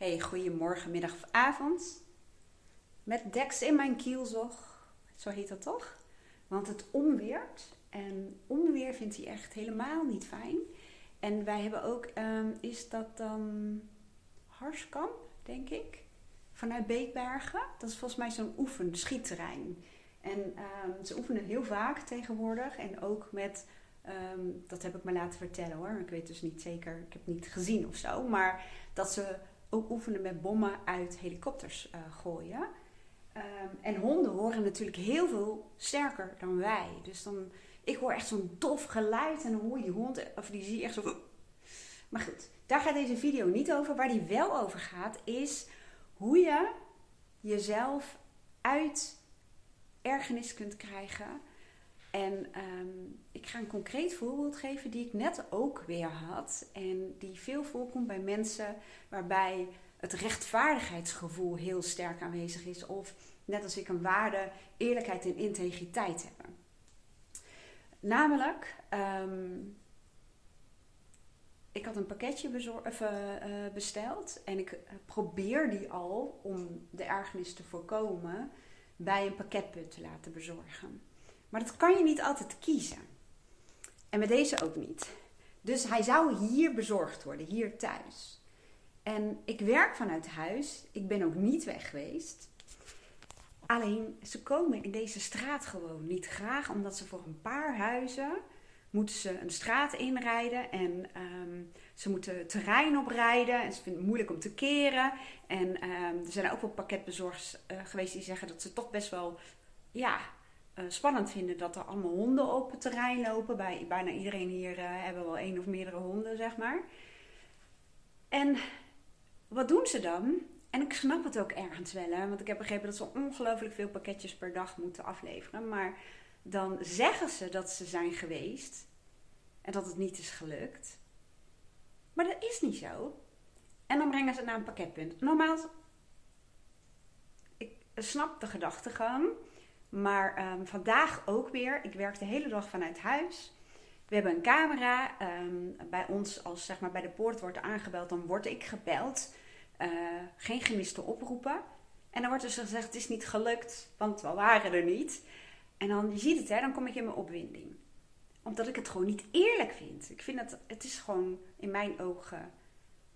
Hey, goedemorgen, middag of avond. Met Dex in mijn kielzog. Zo heet dat toch? Want het onweert. En onweer vindt hij echt helemaal niet fijn. En wij hebben ook, ehm, is dat dan Harskamp, denk ik? Vanuit Beekbergen. Dat is volgens mij zo'n oefen, schietterrein. En ehm, ze oefenen heel vaak tegenwoordig. En ook met, ehm, dat heb ik me laten vertellen hoor. Ik weet dus niet zeker, ik heb het niet gezien of zo. Maar dat ze ook oefenen met bommen uit helikopters uh, gooien. Um, en honden horen natuurlijk heel veel sterker dan wij. Dus dan, ik hoor echt zo'n dof geluid en dan hoor je die hond, of die zie je echt zo. Maar goed, daar gaat deze video niet over. Waar die wel over gaat, is hoe je jezelf uit ergernis kunt krijgen. En um, ik ga een concreet voorbeeld geven die ik net ook weer had. En die veel voorkomt bij mensen waarbij het rechtvaardigheidsgevoel heel sterk aanwezig is. Of net als ik een waarde, eerlijkheid en integriteit hebben. Namelijk, um, ik had een pakketje uh, uh, besteld en ik probeer die al om de ergernis te voorkomen bij een pakketpunt te laten bezorgen. Maar dat kan je niet altijd kiezen. En met deze ook niet. Dus hij zou hier bezorgd worden, hier thuis. En ik werk vanuit huis. Ik ben ook niet weg geweest. Alleen ze komen in deze straat gewoon niet graag, omdat ze voor een paar huizen moeten ze een straat inrijden en um, ze moeten terrein oprijden en ze vinden het moeilijk om te keren. En um, er zijn ook wel pakketbezorgers uh, geweest die zeggen dat ze toch best wel ja, spannend vinden dat er allemaal honden op het terrein lopen. Bij bijna iedereen hier uh, hebben wel één of meerdere honden, zeg maar. En wat doen ze dan? En ik snap het ook ergens wel, hè? want ik heb begrepen dat ze ongelooflijk veel pakketjes per dag moeten afleveren. Maar dan zeggen ze dat ze zijn geweest en dat het niet is gelukt. Maar dat is niet zo. En dan brengen ze het naar een pakketpunt. Normaal, ik snap de gedachtegang, maar um, vandaag ook weer. Ik werk de hele dag vanuit huis. We hebben een camera. Um, bij ons, als zeg maar bij de poort wordt aangebeld, dan word ik gebeld. Uh, geen gemiste oproepen. En dan wordt dus gezegd: het is niet gelukt, want we waren er niet. En dan, je ziet het, hè, dan kom ik in mijn opwinding. Omdat ik het gewoon niet eerlijk vind. Ik vind dat het is gewoon in mijn ogen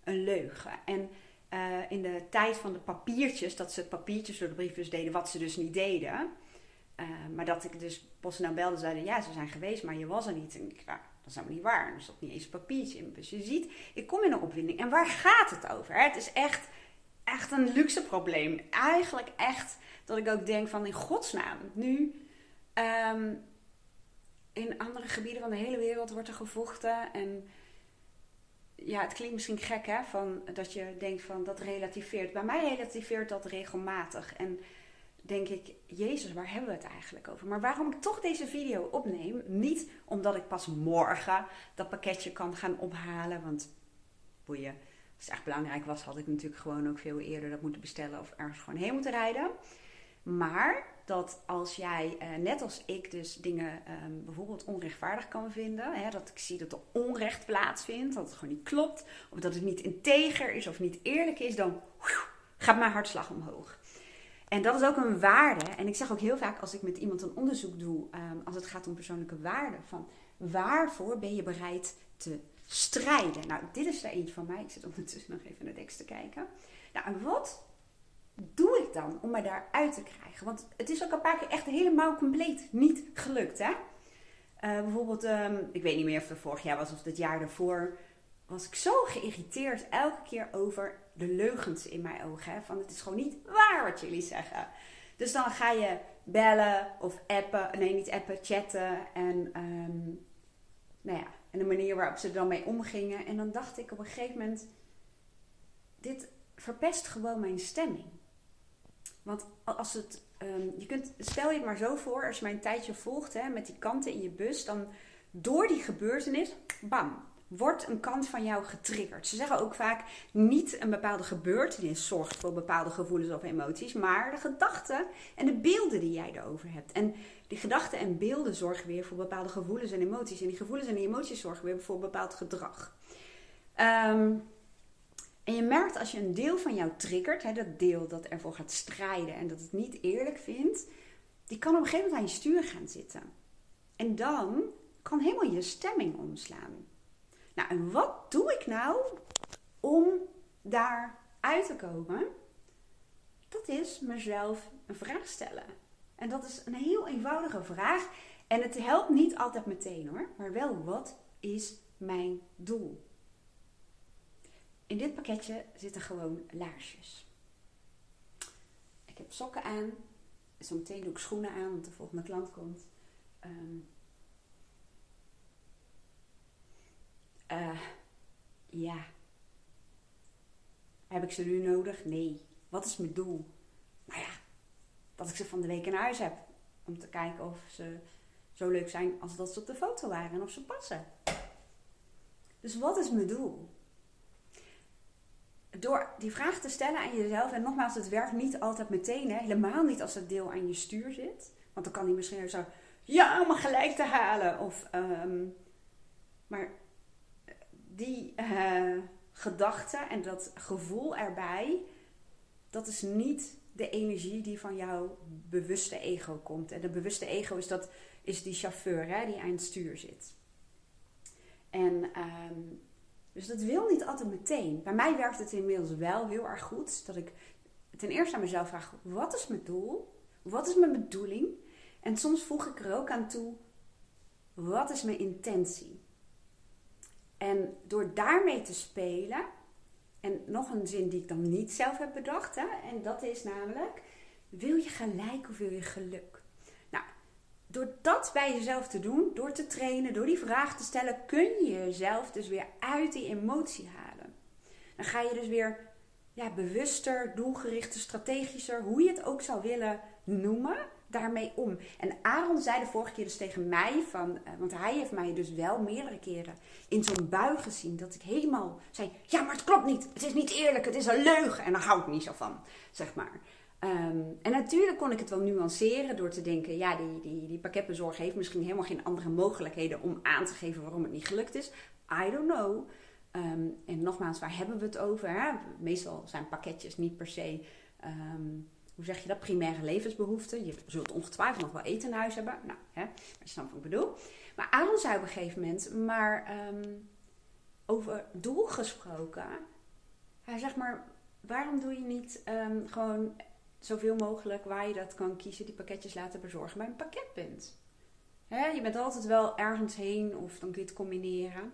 een leugen. En uh, in de tijd van de papiertjes, dat ze papiertjes door de brievenbus deden, wat ze dus niet deden. Uh, maar dat ik dus PostNL belde, zeiden ja, ze zijn geweest, maar je was er niet. En ik, nou, dat is helemaal niet waar. Er zat niet eens een papiertje in. Dus je ziet, ik kom in een opwinding. En waar gaat het over? Het is echt, echt een luxe probleem. Eigenlijk echt dat ik ook denk van in godsnaam, nu um, in andere gebieden van de hele wereld wordt er gevochten. En ja, het klinkt misschien gek hè, van, dat je denkt van dat relativeert. Bij mij relativeert dat regelmatig. En denk ik, Jezus, waar hebben we het eigenlijk over? Maar waarom ik toch deze video opneem, niet omdat ik pas morgen dat pakketje kan gaan ophalen, want boeien, als het echt belangrijk was, had ik natuurlijk gewoon ook veel eerder dat moeten bestellen of ergens gewoon heen moeten rijden. Maar dat als jij, uh, net als ik, dus dingen um, bijvoorbeeld onrechtvaardig kan vinden, dat ik zie dat er onrecht plaatsvindt, dat het gewoon niet klopt, of dat het niet integer is of niet eerlijk is, dan gaat mijn hartslag omhoog. En dat is ook een waarde. En ik zeg ook heel vaak als ik met iemand een onderzoek doe, um, als het gaat om persoonlijke waarden, van waarvoor ben je bereid te strijden? Nou, dit is er eentje van mij. Ik zit ondertussen nog even naar de tekst te kijken. Nou, en wat doe ik dan om mij daaruit te krijgen? Want het is ook een paar keer echt helemaal compleet niet gelukt, hè? Uh, bijvoorbeeld, um, ik weet niet meer of het vorig jaar was of het jaar daarvoor, was ik zo geïrriteerd elke keer over de leugens in mijn ogen. Hè? Van het is gewoon niet waar wat jullie zeggen. Dus dan ga je bellen of appen, nee niet appen, chatten en um, nou ja, en de manier waarop ze er dan mee omgingen. En dan dacht ik op een gegeven moment, dit verpest gewoon mijn stemming. Want als het, um, je kunt, stel je het maar zo voor, als je mijn tijdje volgt hè, met die kanten in je bus, dan door die gebeurtenis, bam, wordt een kant van jou getriggerd. Ze zeggen ook vaak niet een bepaalde gebeurtenis zorgt voor bepaalde gevoelens of emoties, maar de gedachten en de beelden die jij erover hebt. En die gedachten en beelden zorgen weer voor bepaalde gevoelens en emoties. En die gevoelens en die emoties zorgen weer voor bepaald gedrag. Um, En je merkt als je een deel van jou triggert, hè, dat deel dat ervoor gaat strijden en dat het niet eerlijk vindt, die kan op een gegeven moment aan je stuur gaan zitten. En dan kan helemaal je stemming omslaan. Nou, en wat doe ik nou om daar uit te komen? Dat is mezelf een vraag stellen. En dat is een heel eenvoudige vraag. En het helpt niet altijd meteen hoor. Maar wel, wat is mijn doel? In dit pakketje zitten gewoon laarsjes. Ik heb sokken aan. Zometeen doe ik schoenen aan, want de volgende klant komt. Um, uh, ja. Heb ik ze nu nodig? Nee. Wat is mijn doel? Nou ja, dat ik ze van de week in huis heb. Om te kijken of ze zo leuk zijn als dat ze op de foto waren en of ze passen. Dus wat is mijn doel? Door die vraag te stellen aan jezelf, en nogmaals, het werkt niet altijd meteen, hè? helemaal niet als het deel aan je stuur zit. Want dan kan hij misschien zo, ja, om gelijk te halen. Of, um, maar die uh, gedachte en dat gevoel erbij, dat is niet de energie die van jouw bewuste ego komt. En de bewuste ego is, dat, is die chauffeur hè, die aan het stuur zit. En um, dus dat wil niet altijd meteen. Bij mij werkt het inmiddels wel heel erg goed. Dat ik ten eerste aan mezelf vraag: wat is mijn doel? Wat is mijn bedoeling? En soms voeg ik er ook aan toe: wat is mijn intentie? En door daarmee te spelen, en nog een zin die ik dan niet zelf heb bedacht, hè, en dat is namelijk: wil je gelijk of wil je geluk? Nou, door dat bij jezelf te doen, door te trainen, door die vraag te stellen, kun je jezelf dus weer uit die emotie halen. Dan ga je dus weer ja, bewuster, doelgerichter, strategischer, hoe je het ook zou willen noemen, daarmee om. En Aaron zei de vorige keer dus tegen mij van, eh, want hij heeft mij dus wel meerdere keren in zo'n bui gezien dat ik helemaal zei, ja maar het klopt niet, het is niet eerlijk, het is een leugen en daar hou ik niet zo van, zeg maar. Ehm, en natuurlijk kon ik het wel nuanceren door te denken, ja, die, die, die pakketbezorger heeft misschien helemaal geen andere mogelijkheden om aan te geven waarom het niet gelukt is. I don't know. Ehm, en nogmaals, waar hebben we het over? Hè? Meestal zijn pakketjes niet per se, ehm, hoe zeg je dat, primaire levensbehoeften. Je zult ongetwijfeld nog wel eten in huis hebben. Nou, hè, je snapt wat ik bedoel. Maar Aaron zei op een gegeven moment, maar over doel gesproken. Hij zegt maar, waarom doe je niet gewoon zoveel mogelijk waar je dat kan kiezen, die pakketjes laten bezorgen bij een pakketpunt. Hè, je bent altijd wel ergens heen of dan het combineren.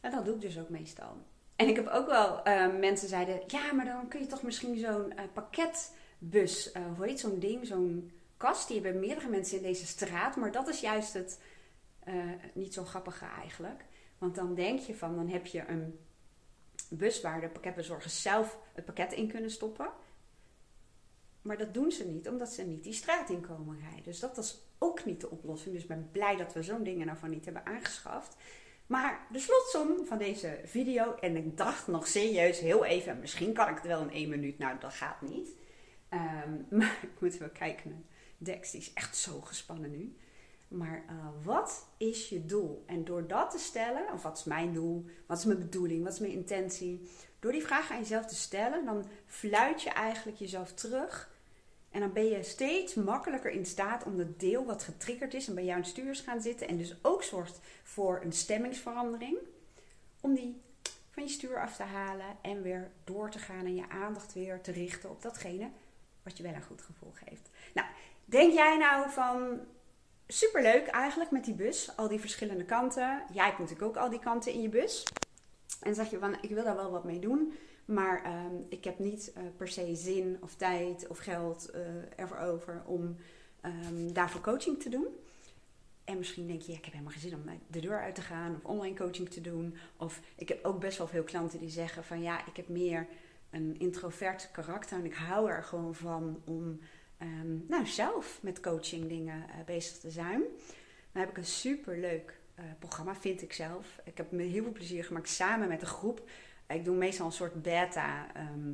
En dat doe ik dus ook meestal. En ik heb ook wel uh, mensen zeiden, ja, maar dan kun je toch misschien zo'n uh, pakketbus, uh, hoe heet zo'n ding, zo'n kast, die hebben meerdere mensen in deze straat. Maar dat is juist het niet zo grappige eigenlijk. Want dan denk je van, dan heb je een bus waar de pakketbezorgers zelf het pakket in kunnen stoppen. Maar dat doen ze niet, omdat ze niet die straat in komen rijden. Dus dat was ook niet de oplossing. Dus ik ben blij dat we zo'n dingen nou van niet hebben aangeschaft. Maar de slotsom van deze video, en ik dacht nog serieus heel even, misschien kan ik het wel in één minuut, nou dat gaat niet. Ehm, maar ik moet wel kijken naar Dex, die is echt zo gespannen nu. Maar uh, wat is je doel? En door dat te stellen, of wat is mijn doel, wat is mijn bedoeling, wat is mijn intentie, door die vraag aan jezelf te stellen, dan fluit je eigenlijk jezelf terug en dan ben je steeds makkelijker in staat om dat deel wat getriggerd is en bij jou in stuurs gaan zitten en dus ook zorgt voor een stemmingsverandering, om die van je stuur af te halen en weer door te gaan en je aandacht weer te richten op datgene wat je wel een goed gevoel geeft. Nou, denk jij nou van superleuk eigenlijk met die bus, al die verschillende kanten. Jij hebt natuurlijk ook al die kanten in je bus. En zeg je van ik wil daar wel wat mee doen. Maar ehm, ik heb niet uh, per se zin of tijd of geld uh, ervoor over om um, daarvoor coaching te doen. En misschien denk je, ik heb helemaal geen zin om de deur uit te gaan of online coaching te doen. Of ik heb ook best wel veel klanten die zeggen van ja, ik heb meer een introvert karakter en ik hou er gewoon van om um, nou, zelf met coaching dingen uh, bezig te zijn. Dan heb ik een super leuk programma, vind ik zelf. Ik heb me heel veel plezier gemaakt samen met een groep ik doe meestal een soort beta ehm.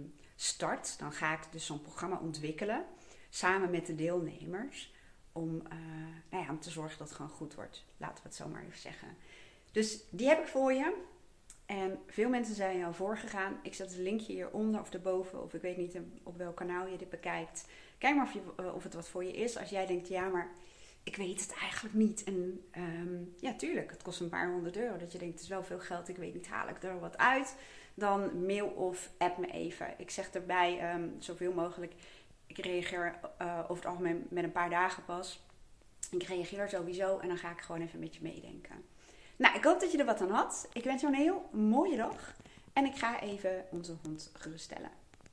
Dan ga ik dus zo'n programma ontwikkelen samen met de deelnemers. Om, uh, nou ja, om te zorgen dat het gewoon goed wordt. Laten we het zo maar even zeggen. Dus die heb ik voor je. En veel mensen zijn jou voorgegaan. Ik zet het linkje hieronder of erboven, of ik weet niet op welk kanaal je dit bekijkt. Kijk maar of, je, eh, of het wat voor je is. Als jij denkt, ja, maar ik weet het eigenlijk niet. En um, ja, tuurlijk, het kost een paar honderd euro. Dat je denkt, het is wel veel geld, ik weet niet, haal ik er wat uit? Dan mail of app me even. Ik zeg erbij um, zoveel mogelijk. Ik reageer uh, over het algemeen met een paar dagen pas. Ik reageer sowieso en dan ga ik gewoon even met je meedenken. Nou, ik hoop dat je er wat aan had. Ik wens jou een heel mooie dag. En ik ga even onze hond geruststellen.